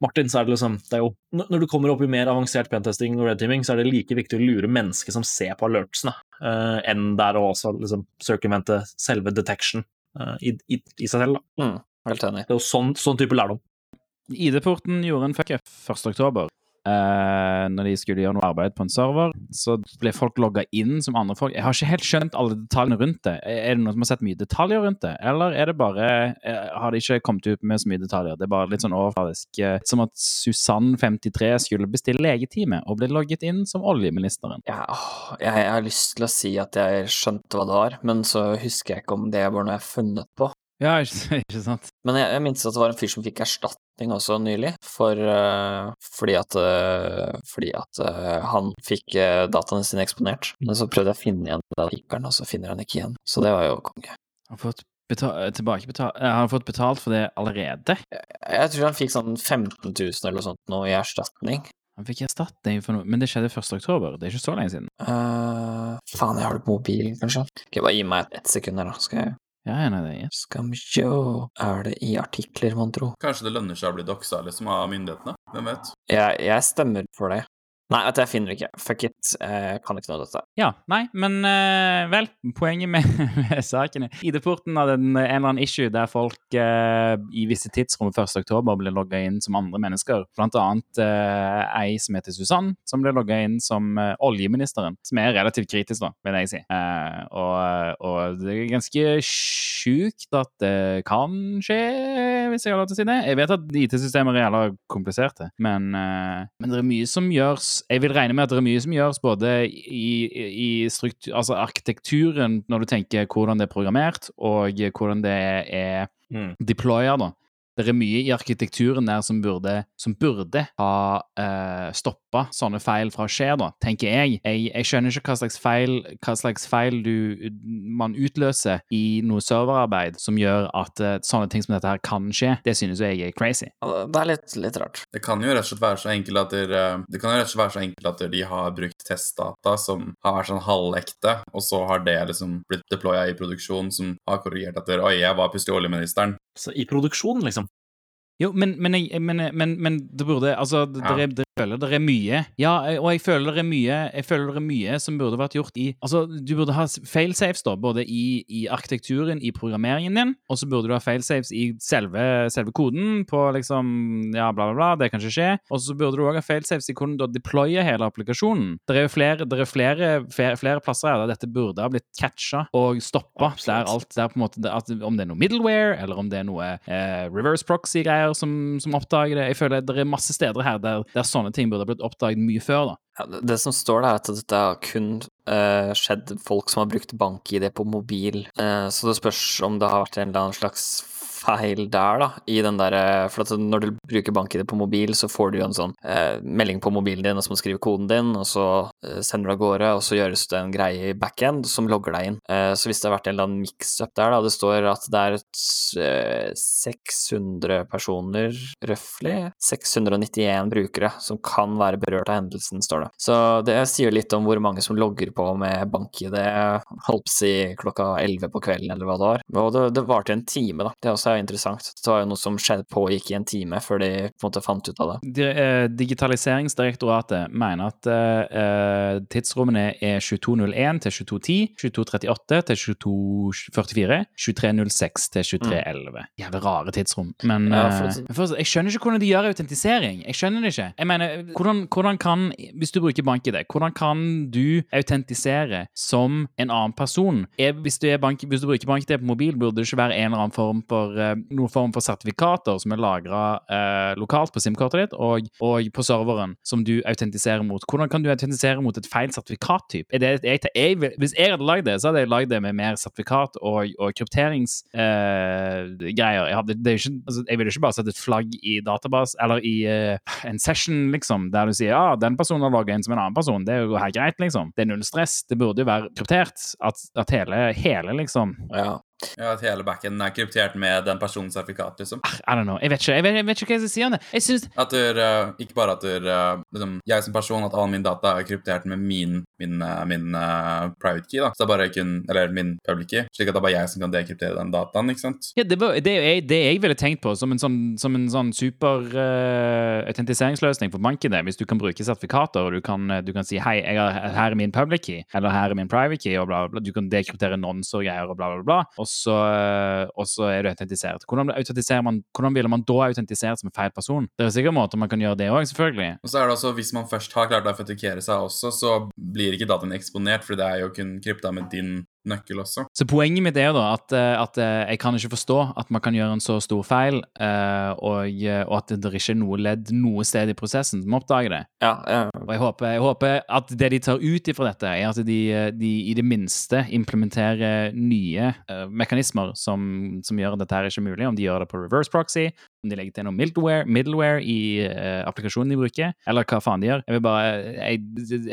Martin, så er det liksom det er jo, Når du kommer opp i mer avansert pentesting og red-teaming, så er det like viktig å lure mennesket som ser på alertsene, uh, enn der å også liksom circumvente selve detection uh, i, i, i, seg selv. Da. Mm, helt enig. Det er jo sånn, sånn type lærdom. ID-porten gjorde en fuck 1.10. Uh, når de skulle gjøre noe arbeid på en server, så ble folk logga inn som andre folk. Jeg har ikke helt skjønt alle detaljene rundt det. Er det noen som har sett mye detaljer rundt det, eller er det bare uh, Har de ikke kommet ut med så mye detaljer? Det er bare litt sånn overfladisk. Uh, som at Susann53 skulle bestille legetime og ble logget inn som oljeministeren. Ja, jeg, jeg, har lyst til å si at jeg skjønte hva det var, men så husker jeg ikke om det var noe jeg funnet på. Ja, ikke, ikke sant. Men jeg, jeg minnes at det var en fyr som fikk erstatning også nylig, for, uh, fordi at, uh, fordi at uh, han fikk dataene sine eksponert. Men så prøvde jeg å finne igjen den og så finner han ikke igjen. Så det var jo konge. Han fått tilbakebetalt Har han fått betalt for det allerede? Jeg, jeg tror han fikk sånn 15 000 eller noe sånt nå i erstatning. Han fikk erstatning for noe, men det skjedde 1. oktober, det er ikke så lenge siden. Uh, faen, jeg har det på mobilen, kanskje. Ok, Bare gi meg ett sekund her, da, skal jeg ja, i det er. Skal vi sjå, er det i artikler, mon tro? Kanskje det lønner seg å bli doxa liksom av myndighetene? Hvem vet? Jeg, jeg stemmer for det. Nei, vet du, jeg finner det ikke. Fuck it. Jeg kan ikke noe av dette. Ja, nei, men uh, vel, poenget med, med saken er ID-porten hadde en, en eller annen issue der folk uh, i visse tidsrom 1. oktober ble logga inn som andre mennesker. Blant annet uh, ei som heter Susann, som ble logga inn som eh, oljeministeren. Som er relativt kritisk, da, vil jeg si. Eh, og, og det er ganske sjukt at det kan skje, hvis jeg har lov til å si det. Jeg vet at IT-systemer er jævla kompliserte, men, uh, men det er mye som gjøres Jeg vil regne med at det er mye som gjøres både i, i struktur, altså arkitekturen, når du tenker hvordan det er programmert, og hvordan det er Mm. deployer, da. Det er mye i arkitekturen der som burde, som burde ha eh, stoppa sånne feil fra å skje, da, tenker jeg. jeg. Jeg skjønner ikke hva slags feil, hva slags feil du, man utløser i noe serverarbeid som gjør at eh, sånne ting som dette her kan skje. Det synes jeg er crazy. Det er litt, litt rart. Det kan jo rett og slett være så enkelt at, der, eh, det kan jo rett og slett være så enkelt at de har brukt testdata som har vært sånn halvekte, og så har det liksom blitt deploya i produksjon som har korrigert etter Oi, jeg var plutselig oljeministeren. I produksjon, liksom. Jo, men, men, jeg, men, men, men det burde Altså, det, Ja. det, er, føler det er mye. Ja, og jeg føler det er mye Jeg føler det er mye som burde vært gjort i Altså, du burde ha failsafes, da, både i, i arkitekturen, i programmeringen din, og så burde du ha failsafes i selve, selve koden på liksom Ja, bla, bla, bla, det kan ikke skje. Og så burde du òg ha failsafes i hvordan du deployer hele applikasjonen. Det er jo flere, det er flere, flere, flere plasser her der dette burde ha blitt catcha og stoppa. Der alt der på en måte Om det er noe middleware, eller om det er noe eh, reverse proxy-greier som, som oppdager det. Jeg føler det er masse steder her der, der sånne ting burde blitt oppdaget mye før. da. Ja, det som står der, er at dette har kun uh, skjedd folk som har brukt bank-ID på mobil. Uh, så det spørs om det har vært en eller annen slags feil der, da, i den derre For at når du bruker bank-ID på mobil, så får du jo en sånn eh, melding på mobilen din, og så må du skrive koden din, og så eh, sender du av gårde, og så gjøres det en greie i backend som logger deg inn. Eh, så hvis det har vært en eller annen mix-up der, da, det står at det er et, eh, 600 personer, røftlig, 691 brukere som kan være berørt av hendelsen, står det. Så det sier litt om hvor mange som logger på med bank-ID, holdt på å si klokka 11 på kvelden, eller hva det var. Og det, det varte en time, da. Det også er interessant. Det var jo noe som skjedde pågikk i en time før de på en måte fant ut av det. Eh, Digitaliseringsdirektoratet mener at eh, tidsrommene er 2201 til 2210, 2238 til 2244, 2306 til 2311. Jævlig rare tidsrom. Men Ja, for jeg skjønner ikke hvordan de gjør autentisering. Jeg skjønner det ikke. Jeg mener, hvordan, hvordan kan, hvis du bruker bank-ID, hvordan kan du autentisere som en annen person? Er, hvis, du er bank, hvis du bruker BankID på mobil, burde det ikke være en eller annen form for, noen form for sertifikater som er lagra lokalt på SIM-kortet ditt, og, og på serveren, som du autentiserer mot. Hvordan kan du autentisere mot et feil sertifikattyp? Er jeg, jeg, hvis jeg hadde lagd det, så hadde jeg lagd det med mer sertifikat og, og krypteringsgreier. jeg, er jo ikke, altså, jeg ville ikke bare sette et flagg i database, eller i eh, en session, liksom, der du sier ja, den personen har logga inn som en annen person. Det er jo helt greit, liksom. Det er null stress. Det burde jo være kryptert. At, at hele, hele, liksom Ja. Ja, At hele backen er kryptert med den personens sertifikat, liksom. I don't know. Jeg vet ikke, jeg vet, jeg vet ikke hva jeg skal si om det. Jeg synes, At du, uh, ikke bare at du, uh, liksom, jeg som person, at all min data er kryptert med min, min, uh, min private key, da. Så det er bare kun, eller min public key, slik at det er bare jeg som kan dekryptere den dataen, ikke sant? Ja, det, var, det, jeg, det jeg ville tenkt på som en sånn, som en sånn super autentiseringsløsning for banken, det, hvis du kan bruke sertifikater og du kan, du kan si hei, har, her er min public key, eller her er min private key, og bla, bla, bla. Du kan dekryptere nonser og greier og bla, bla, bla. Og eh, og så er du autentisert. Hvordan, man, hvordan ville man da autentisert som en feil person? Det er sikkert måter man kan gjøre det òg, selvfølgelig. Og så er det også, hvis man først har klart å autentikere seg også, så blir ikke dataen eksponert, for det er jo kun krypta med din nøkkel også. Så poenget mitt er jo da at, eh, at eh, jeg kan ikke forstå at man kan gjøre en så stor feil, eh, og, og at det ikke er noe ledd noe sted i prosessen som oppdager det. Ja, ja. Og jeg håper, jeg håper at det de tar ut ifra dette, er at de, de i det minste implementerer nye mekanismer som, som gjør at dette her ikke er mulig. Om de gjør det på reverse proxy, om de legger til noe middleware, middleware i uh, applikasjonen de bruker, eller hva faen de gjør. Jeg vil bare, jeg,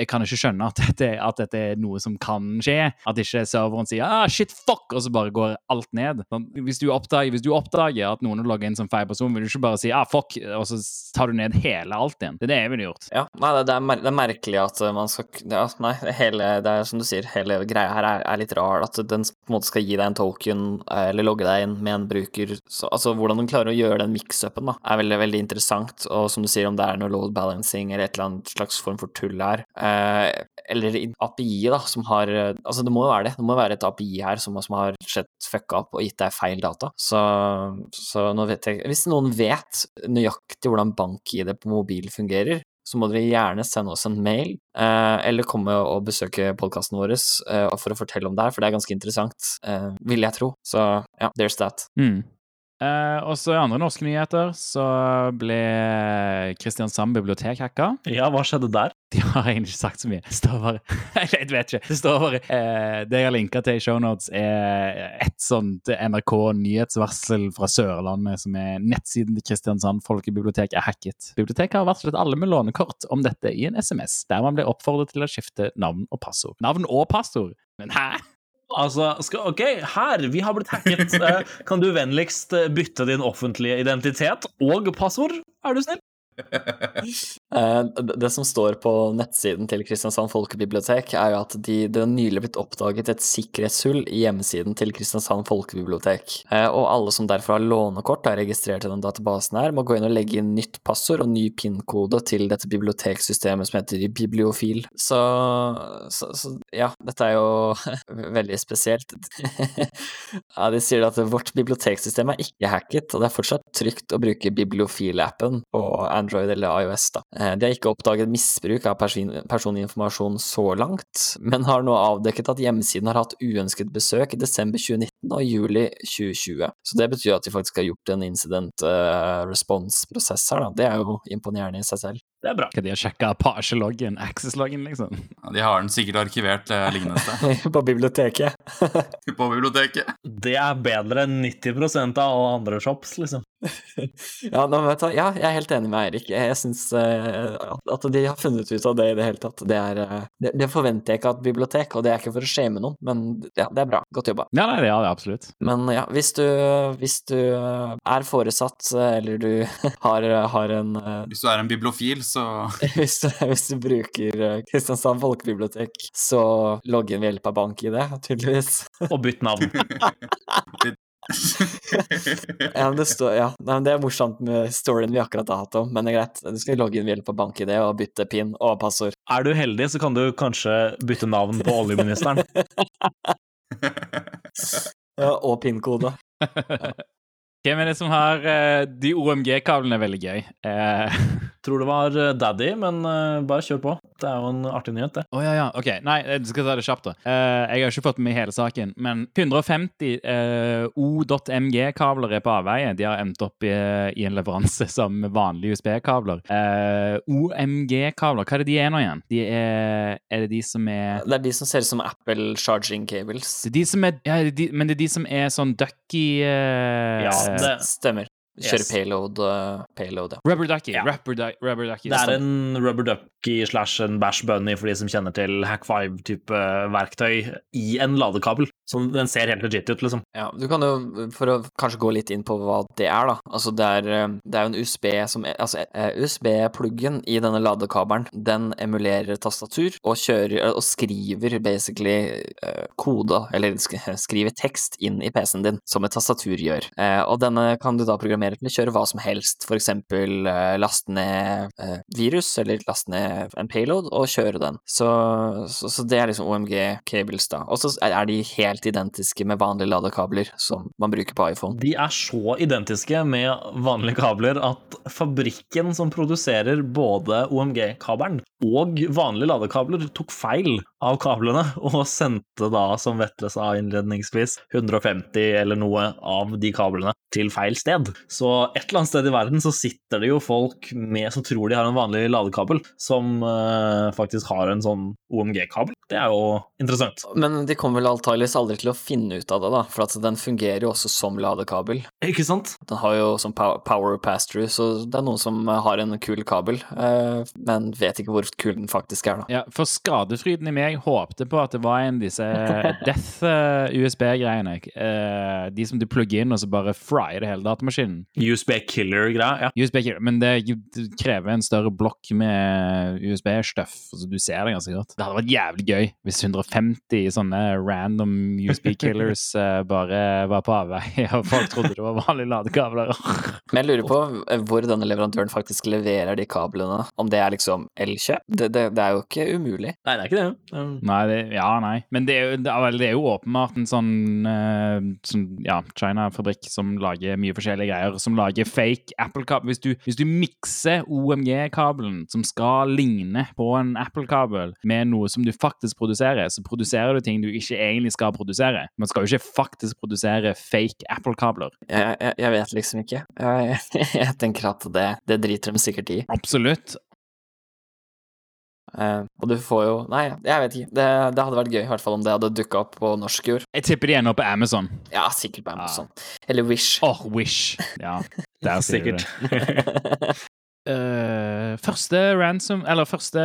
jeg kan ikke skjønne at dette, at dette er noe som kan skje. At ikke serveren sier ah, shit, fuck, og så bare går alt ned. Sånn, Hvis du oppdager, hvis du oppdager at noen har logget inn som feil person, vil du ikke bare si ah, fuck, og så tar du ned hele alt igjen. Det er det jeg ville gjort. Ja, nei, det, det, er det er merkelig at man skal ja, Nei, hele, det er som du sier, hele greia her er, er litt rar. At den på en måte skal gi deg en token, eh, eller logge deg inn med en bruker så, Altså, hvordan de klarer å gjøre den mix-upen er veldig, veldig interessant, og som du sier, om det er noe load balancing eller et eller annet slags form for tull her, eh, eller API da, som har Altså, det må jo være det. Det må være et API her som, som har sett fucka opp og gitt deg feil data. Så, så nå vet jeg Hvis noen vet nøyaktig hvordan bank-ID på mobil fungerer, så må dere gjerne sende oss en mail, eh, eller komme og besøke podkasten vår eh, for å fortelle om det her, for det er ganske interessant, eh, vil jeg tro. Så ja, there's that. Mm. Eh, og så i andre norske nyheter så ble Kristiansand bibliotek hacka. Ja, hva skjedde der? De har egentlig ikke sagt så mye. Det står bare Jeg vet ikke. Det står bare uh, Det jeg har linka til i shownotes, er et sånt NRK nyhetsvarsel fra Sørlandet, som er nettsiden til Kristiansand folkebibliotek er hacket. Biblioteket har varslet alle med lånekort om dette i en SMS, der man ble oppfordret til å skifte navn og passord. Navn og passord? Men hæ? Altså, skal, OK, her, vi har blitt hacket. Eh, Kan du vennligst eh, bytte din offentlige identitet og passord? Er du snill? Eh, det som står på nettsiden til Kristiansand folkebibliotek, er jo at de, det har nylig blitt oppdaget et sikkerhetshull i hjemmesiden til Kristiansand folkebibliotek. Eh, Og alle som derfor har lånekort og er registrert i den databasen her, må gå inn og legge inn nytt passord og ny PIN-kode til dette biblioteksystemet som heter Bibliofil. Så, så, så ja, dette er jo veldig spesielt. ja, de sier at vårt biblioteksystem er ikke hacket, og det er fortsatt trygt å bruke Bibliofil-appen på Android eller iOS. Da. Eh, De har ikke oppdaget misbruk av person personinformasjon så langt, men har nå avdekket at hjemmesiden har hatt uønsket besøk i desember 2019 og juli 2020. Så det betyr at de faktisk har gjort en incident eh, response-prosess her, da. Det er jo imponerende i seg selv. Det er bra. Skal de ha sjekka Apache-loggen, Access-loggen, liksom? Ja, de har den sikkert arkivert eh, lignende sted på biblioteket. på biblioteket. Det er bedre enn 90% av alle andre shops, liksom. Ja, da, vet jeg, ja, jeg er helt enig med Eirik. Jeg, syns uh, at de har funnet ut av det i det hele tatt. Det, er, uh, det, det forventer jeg ikke av et bibliotek, og det er ikke for å shame noen, men ja, det er bra. Godt jobba. Ja, nei, det er det absolutt. Men ja, hvis du, hvis du er foresatt, eh, eller du har, har en uh, Hvis du er en bibliofil, så hvis du, hvis du bruker Kristiansand folkebibliotek, så logg inn ved hjelp av bank-ID, tydeligvis. Og bytt navn. Ja, men det, står, ja. Nei, men det er morsomt med storyen vi akkurat har hatt om, men det er greit. Du skal logge inn ved hjelp av bank-ID og bytte pin og passord. Er du heldig, så kan du kanskje bytte navn på oljeministeren. Ja, og pin-kode. Hvem er det som har eh, De OMG-kablene er veldig gøy. Eh, Tror det var eh, Daddy, men eh, bare kjør på. Det er jo en artig nyhet, det. Å ja, ja. Ok, nei, jeg skal ta det kjapt, da. Uh, jeg har ikke fått med hele saken, men 150 uh, O.MG-kabler er på avveie. De har endt opp i, i en leveranse som vanlige USB-kabler. Uh, OMG-kabler, hva er det de er nå igjen? De er, er det de som er Det er de som ser ut som Apple charging cables. det er de som er, ja, de, Men det er de som er sånn ducky uh, Ja, det- Stemmer. Kjører Yes. payload, uh, payload, ja. Rubber ducky. Ja. Rubber, du- rubber ducky. Det er en rubber ducky slash en bash bunny for de som kjenner til Hack 5-type verktøy i en ladekabel. Så den ser helt legit ut, liksom. Ja, du kan jo, for å kanskje gå litt inn på hva det er, da. Altså, det er, eh, det er jo en USB som Altså, eh, USB-pluggen i denne ladekabelen, den emulerer tastatur og kjører Og skriver basically uh, kode, eller sk skriver tekst, inn i PC-en din, som et tastatur gjør. Uh, og denne kan du da programmere til å kjøre hva som helst, for eksempel eh, laste ned eh, virus, eller laste ned en payload, og kjøre den. Så, så, så det er liksom OMG cables, da. Og så er de helt identiske med vanlige ladekabler som man bruker på iPhone. De er så identiske med vanlige kabler at fabrikken som produserer både OMG-kabelen og vanlige ladekabler, tok feil av kablene og sendte da, som Vetle sa innledningsvis, 150 eller noe av de kablene til feil sted. Så et eller annet sted i verden så sitter det jo folk med, som tror de har en vanlig ladekabel, som uh, faktisk har en sånn OMG-kabel. Det er jo interessant. Men de kommer vel antakeligvis aldri til å finne ut av det, da, for at den fungerer jo også som ladekabel. Ikke sant? Den har jo sånn power pass-through, så det er noen som har en kul kabel, eh, men vet ikke hvor kul den faktisk er, da. Ja, for skadefryden i meg håpte på at det var en av disse Death eh, USB-greiene. eh, de som du plugger inn, og så bare fryer det hele datamaskinen. USB killer-greia. Ja. USB, killer, men det det krever en større blokk med USB-stuff, så du ser det ganske godt. Det hadde vært jævlig gøy gøy hvis 150 sånne random USB killers eh, bare var på avveie, og folk trodde det var vanlige ladekabler. Men jeg lurer på eh, hvor denne leverandøren faktisk leverer de kablene. Om det er liksom Elkjøp? Det, det, det er jo ikke umulig. Nei, det er ikke det. Um, Nei, det, ja, nei. Men det er jo, det er, det er jo åpenbart en sånn, uh, sånn ja, China-fabrikk som lager mye forskjellige greier. Som lager fake Apple-kabel. Hvis, du- hvis du mikser OMG-kabelen, som skal ligne på en Apple-kabel, med noe som du faktisk produserer, så produserer du ting du ikke egentlig skal produsere. Man skal jo ikke faktisk produsere fake Apple-kabler. Jeg, jeg, jeg vet liksom ikke. Jeg, jeg tenker at det, det driter de sikkert i. Absolutt. Uh, og du får jo Nei, jeg vet ikke. Det, det hadde vært gøy, i hvert fall om det hadde dukka opp på norsk jord. Jeg tipper de ender opp på Amazon. Ja, sikkert på Amazon. Eller Wish. Åh, Wish. Ja, der sier Sikkert. det. Eh, første ransom Eller første,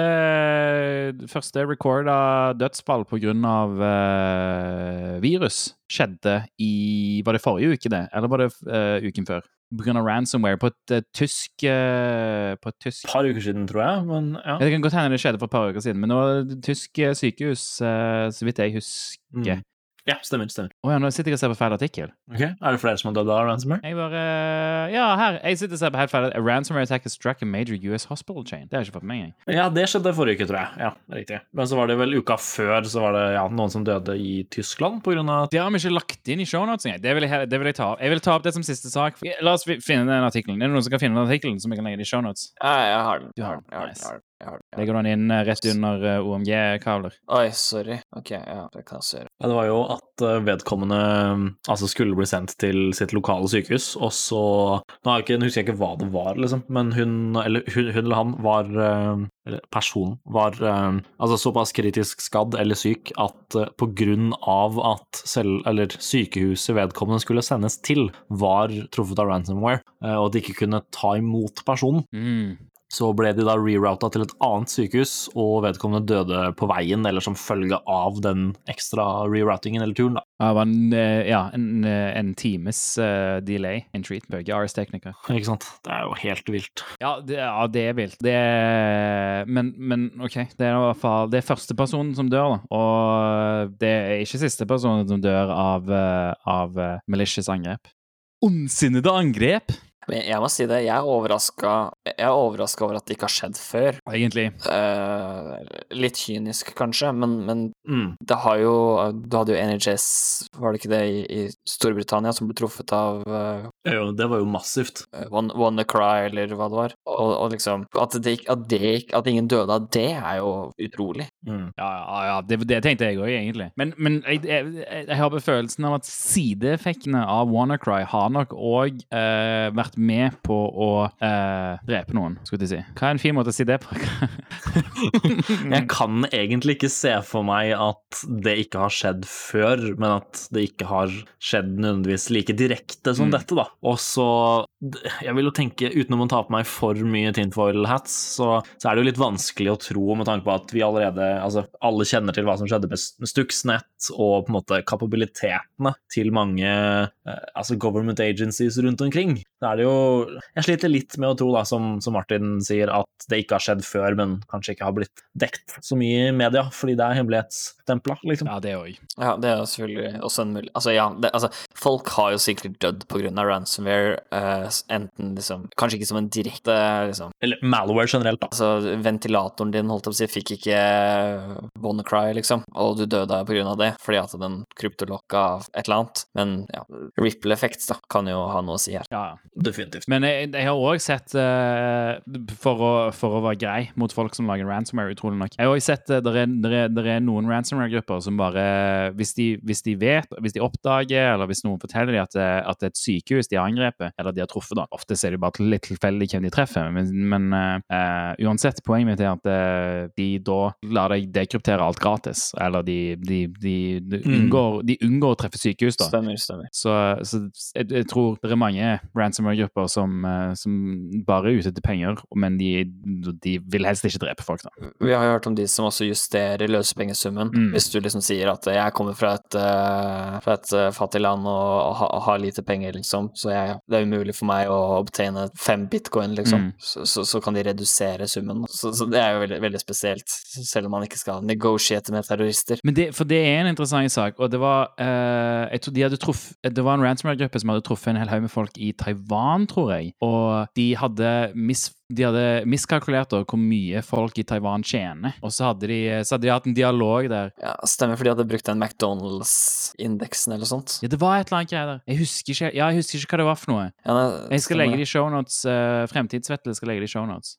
første recorda dødsfall på grunn av eh, virus skjedde i Var det forrige uke, det? Eller var det uh, uken før? Av ransomware på et uh, tysk uh, På et tysk par uker siden, tror jeg. Men ja. Det kan godt hende det skjedde for et par uker siden, men nå var det et tysk eh, sykehus, eh, så vidt jeg husker. Mm. Ja, stemmer. stemmer. Oh, ja, nå sitter jeg og ser på feil artikkel. Ok, Er det flere som har dødd av ransomware? Jeg bare Ja, her. Jeg sitter og ser på helt feil. A ransomware attack has struck a major US hospital chain. Det har jeg ikke fått med meg. jeg. Ja, det skjedde forrige uke, tror jeg. Ja, riktig. Men så var det vel uka før så var det ja, noen som døde i Tyskland på grunn av Det har vi ikke lagt inn i shownotes engang. Det vil jeg, det vil jeg ta opp. Jeg vil ta opp det som siste sak. La oss finne den artikkelen. Er det noen som kan finne den artikkelen som vi kan legge i shownotes? Ja, jeg har den. Du har den. Jeg har den. Nice. Den. Legger du den inn eh, rett under eh, OMG-kabler? Oi, sorry. Ok, ja, det kan jeg gjøre. Ja, det var jo at eh, vedkommende mm, altså skulle bli sendt til sitt lokale sykehus, og så Nå har jeg ikke, husker jeg ikke hva det var, liksom, men hun eller, hun, hun eller han var Eller personen var altså såpass kritisk skadd eller syk at på grunn av at selv, eller sykehuset vedkommende skulle sendes til, var truffet av ransomware, og at de ikke kunne ta imot personen, Mm. Så ble de da rerouta til et annet sykehus, og vedkommende døde på veien, eller som følge av den ekstra reroutingen eller turen, da. Det var en, eh, ja, en, eh, en times uh, delay in treatment. Ars Technica. Ikke sant? Det er jo helt vilt. Ja, det, ja, det er vilt. Det er, men, men OK, det er i hvert fall Det er første personen som dør, da. Og det er ikke siste personen som dør av, av malicious angrep. Ondsinnede angrep! Men jeg må si det, jeg er overraska er over at det ikke har skjedd før. Egentlig. Eh, litt kynisk, kanskje, men, men Mm. det har jo Du hadde jo NHS, var det ikke det, i, i Storbritannia, som ble truffet av eh, Ja, jo, det var jo massivt. One, Wannacry, eller hva det var. Og, og liksom At, det, at, det, at ingen døde av det, er jo utrolig. Mm. Ja, ja, ja det, det tenkte jeg òg, egentlig. Men, men jeg, jeg, jeg, jeg har befølelsen av at sideeffektene av WannaCry har nok òg eh, vært med på å eh, drepe noen, skulle jeg si. Hva er en fin måte å si det på? Jeg kan egentlig ikke se for meg at det ikke har skjedd før, men at det ikke har skjedd nødvendigvis like direkte som Mm. dette, da. Og så Jeg vil jo tenke, uten å ta på meg for mye tinfoil hats, så, så er det jo litt vanskelig å tro med tanke på at vi allerede Altså, alle kjenner til hva som skjedde med Stuxnet, og på en måte kapabilitetene til mange eh, altså government agencies rundt omkring. Da er det jo Jeg sliter litt med å tro, da, som, som Martin sier, at det ikke har skjedd før, men kanskje ikke har blitt dekt så mye i media, fordi det er hemmelighetsstempla, liksom. Ja, det òg. Ja, det er selvfølgelig også en mulig Altså, ja, det, altså, folk har jo sikkert dødd på grunn av ransomware, eh, enten liksom Kanskje ikke som en direkte liksom Eller malware generelt, da. Altså, ventilatoren din, holdt jeg på å si, fikk ikke WannaCry, liksom, og du døde på grunn av det, fordi at den kryptolokka et eller annet. Men ja, ripple effects, da, kan jo ha noe å si her. Ja, ja. Definitivt. Men jeg, jeg har òg sett, eh, for, å, for å være grei mot folk som lager ransomware, utrolig nok Jeg har også sett uh, det er, der er, der er noen ransomware-grupper som bare hvis de, hvis de vet, hvis de oppdager, eller hvis noen forteller dem at, at det er et sykehus de har angrepet, eller de har truffet, da Ofte er det bare litt tilfeldig hvem de treffer, men, men eh, eh, uansett, poenget mitt er at uh, de da lar deg dekryptere alt gratis, eller de, de, de, de, Mm. unngår, de unngår å treffe sykehus, da. Stemmer, stemmer. Så, så jeg, jeg tror det er mange ransomware ransomware-grupper som, uh, som bare er ute etter penger, men de, de vil helst ikke drepe folk, da. Vi har jo hørt om de som også justerer løsepengesummen. Mm. Hvis du liksom sier at jeg kommer fra et, fra et fattig land og og har lite penger, liksom, så jeg, det er umulig for meg å obtaine fem bitcoin, liksom, Mm. så, så, så kan de redusere summen. Så, så det er jo veldig, veldig spesielt, selv om man ikke skal negotiate med terrorister. Men det, for det er en interessant sak, og det var uh, jeg tror de hadde truff, Det var en ransomware-gruppe som hadde truffet en hel haug med folk i Taiwan, tror jeg. Og de hadde, mis, de hadde miskalkulert da hvor mye folk i Taiwan tjener. Og så hadde de, så hadde de hatt en dialog der. Ja, stemmer, for de hadde brukt den McDonald's-indeksen eller sånt. Ja, det var et eller annet greier der. Jeg husker ikke, ja, jeg husker ikke hva det var for noe. Ja, det, Jeg skal stemmer legge det. det i shownotes. Uh, Fremtidsvettel skal legge det i shownotes.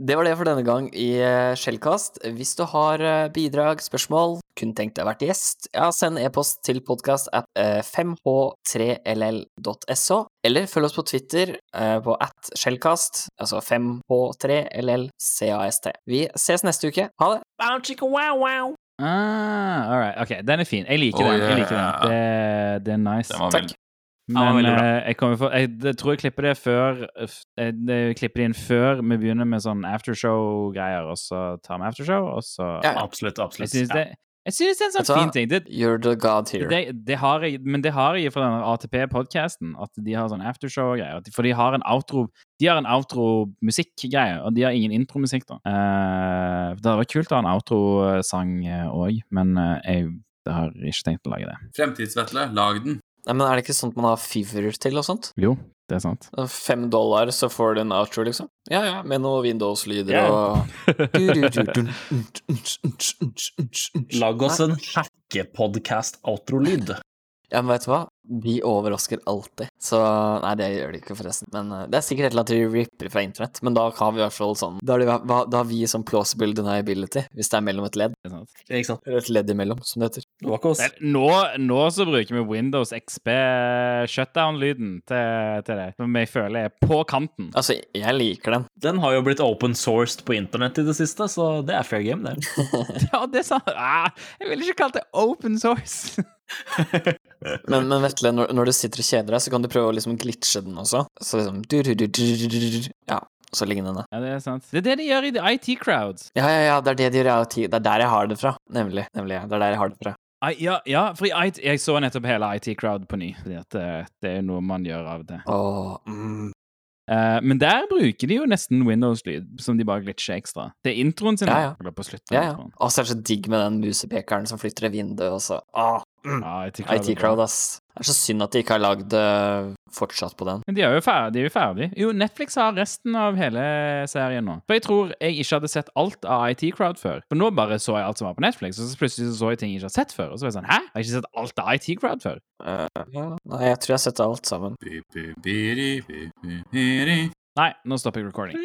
Det var det for denne gang i eh, Shellcast. Hvis du har eh, bidrag, spørsmål, kun tenkt deg å vært gjest, ja, send e-post til podkast at eh, 5h3ll.so, eller følg oss på Twitter eh, på at Shellcast, altså 5h3llcast. Vi ses neste uke. Ha det! Ah, all right. Ok, den er fin. Jeg liker Oh, den. Jeg liker yeah. den. Det, det er nice. Den Takk. Ja, Men bra. eh, jeg, kommer for, jeg, jeg tror jeg klipper det før Jeg, jeg klipper det inn før vi begynner med sånn aftershow-greier, og så tar vi aftershow, og så Ja. Absolutt, Jeg absolutt. synes Ja. det, jeg synes det er en sånn fin ting. Det, You're the god here. det, det har jeg, men det har jeg fra denne ATP-podcasten, at de har sånn aftershow-greier. For de har en outro De har en outro-musikkgreie, og de har ingen intromusikk, da. Uh, det hadde vært kult å ha en outro-sang òg, men uh, jeg det har ikke tenkt å lage det. Fremtidsvetle, lag den. Nei, men er det ikke sånt man har fever til og sånt? Jo, det er sant. Fem dollar, så får du en outro, liksom? Ja, ja, med noe Windows-lyder yeah. og Lag oss en hackepodcast-outro-lyd. Ja, men vet du hva? De overrasker alltid. Så Nei, det gjør de ikke, forresten. Men uh, det er sikkert et eller annet de ripper fra internett. Men da har vi i hvert fall sånn Da har, de, hva- da har vi sånn plausible deniability, hvis det er mellom et ledd. Det er sant. Ikke sant? Eller et ledd imellom, som det heter. Det Nå, nå så bruker vi Windows XP shutdown-lyden til, til det, som jeg føler er på kanten. Altså, jeg liker den. Den har jo blitt open sourced på internett i det siste, så det er fair game, det. Ja, det sant. Ah, jeg ville ikke kalt det open source. Men, men Vetle, når, når du sitter og kjeder deg, så kan du prøve å liksom glitche den også. Så liksom du, du, du. Ja, så lignende. Ja, det er sant. Det er det de gjør i IT Crowd. Ja, ja, ja, det er det de gjør i IT. Det er der jeg har det fra. Nemlig. Nemlig, ja. Det er der jeg har det fra. I, ja, ja, for i IT, jeg så nettopp hele IT Crowd på ny. Fordi at det, det er noe man gjør av det. Åh, mm. Eh, men der bruker de jo nesten Windows-lyd, som de bare glitcher ekstra. Det er introen sin. Ja, ja. På slutten. Ja, ja. Og så er det så digg med den musepekeren som flytter i vinduet, og så ah, mm. Ja, IT Crowd. IT ass. Det er så synd at de ikke har lagd eh, fortsatt på den. Men de er jo ferdig. De er jo ferdig. Jo, Netflix har resten av hele serien nå. For jeg tror jeg ikke hadde sett alt av IT Crowd før. For nå bare så jeg alt som var på Netflix, og så plutselig så, jeg ting jeg ikke har sett før. Og så var jeg sånn Hæ? Har jeg ikke sett alt av IT Crowd før? Uh, ja. Nei, jeg tror jeg har sett alt sammen. Nei, nå stopper jeg recording.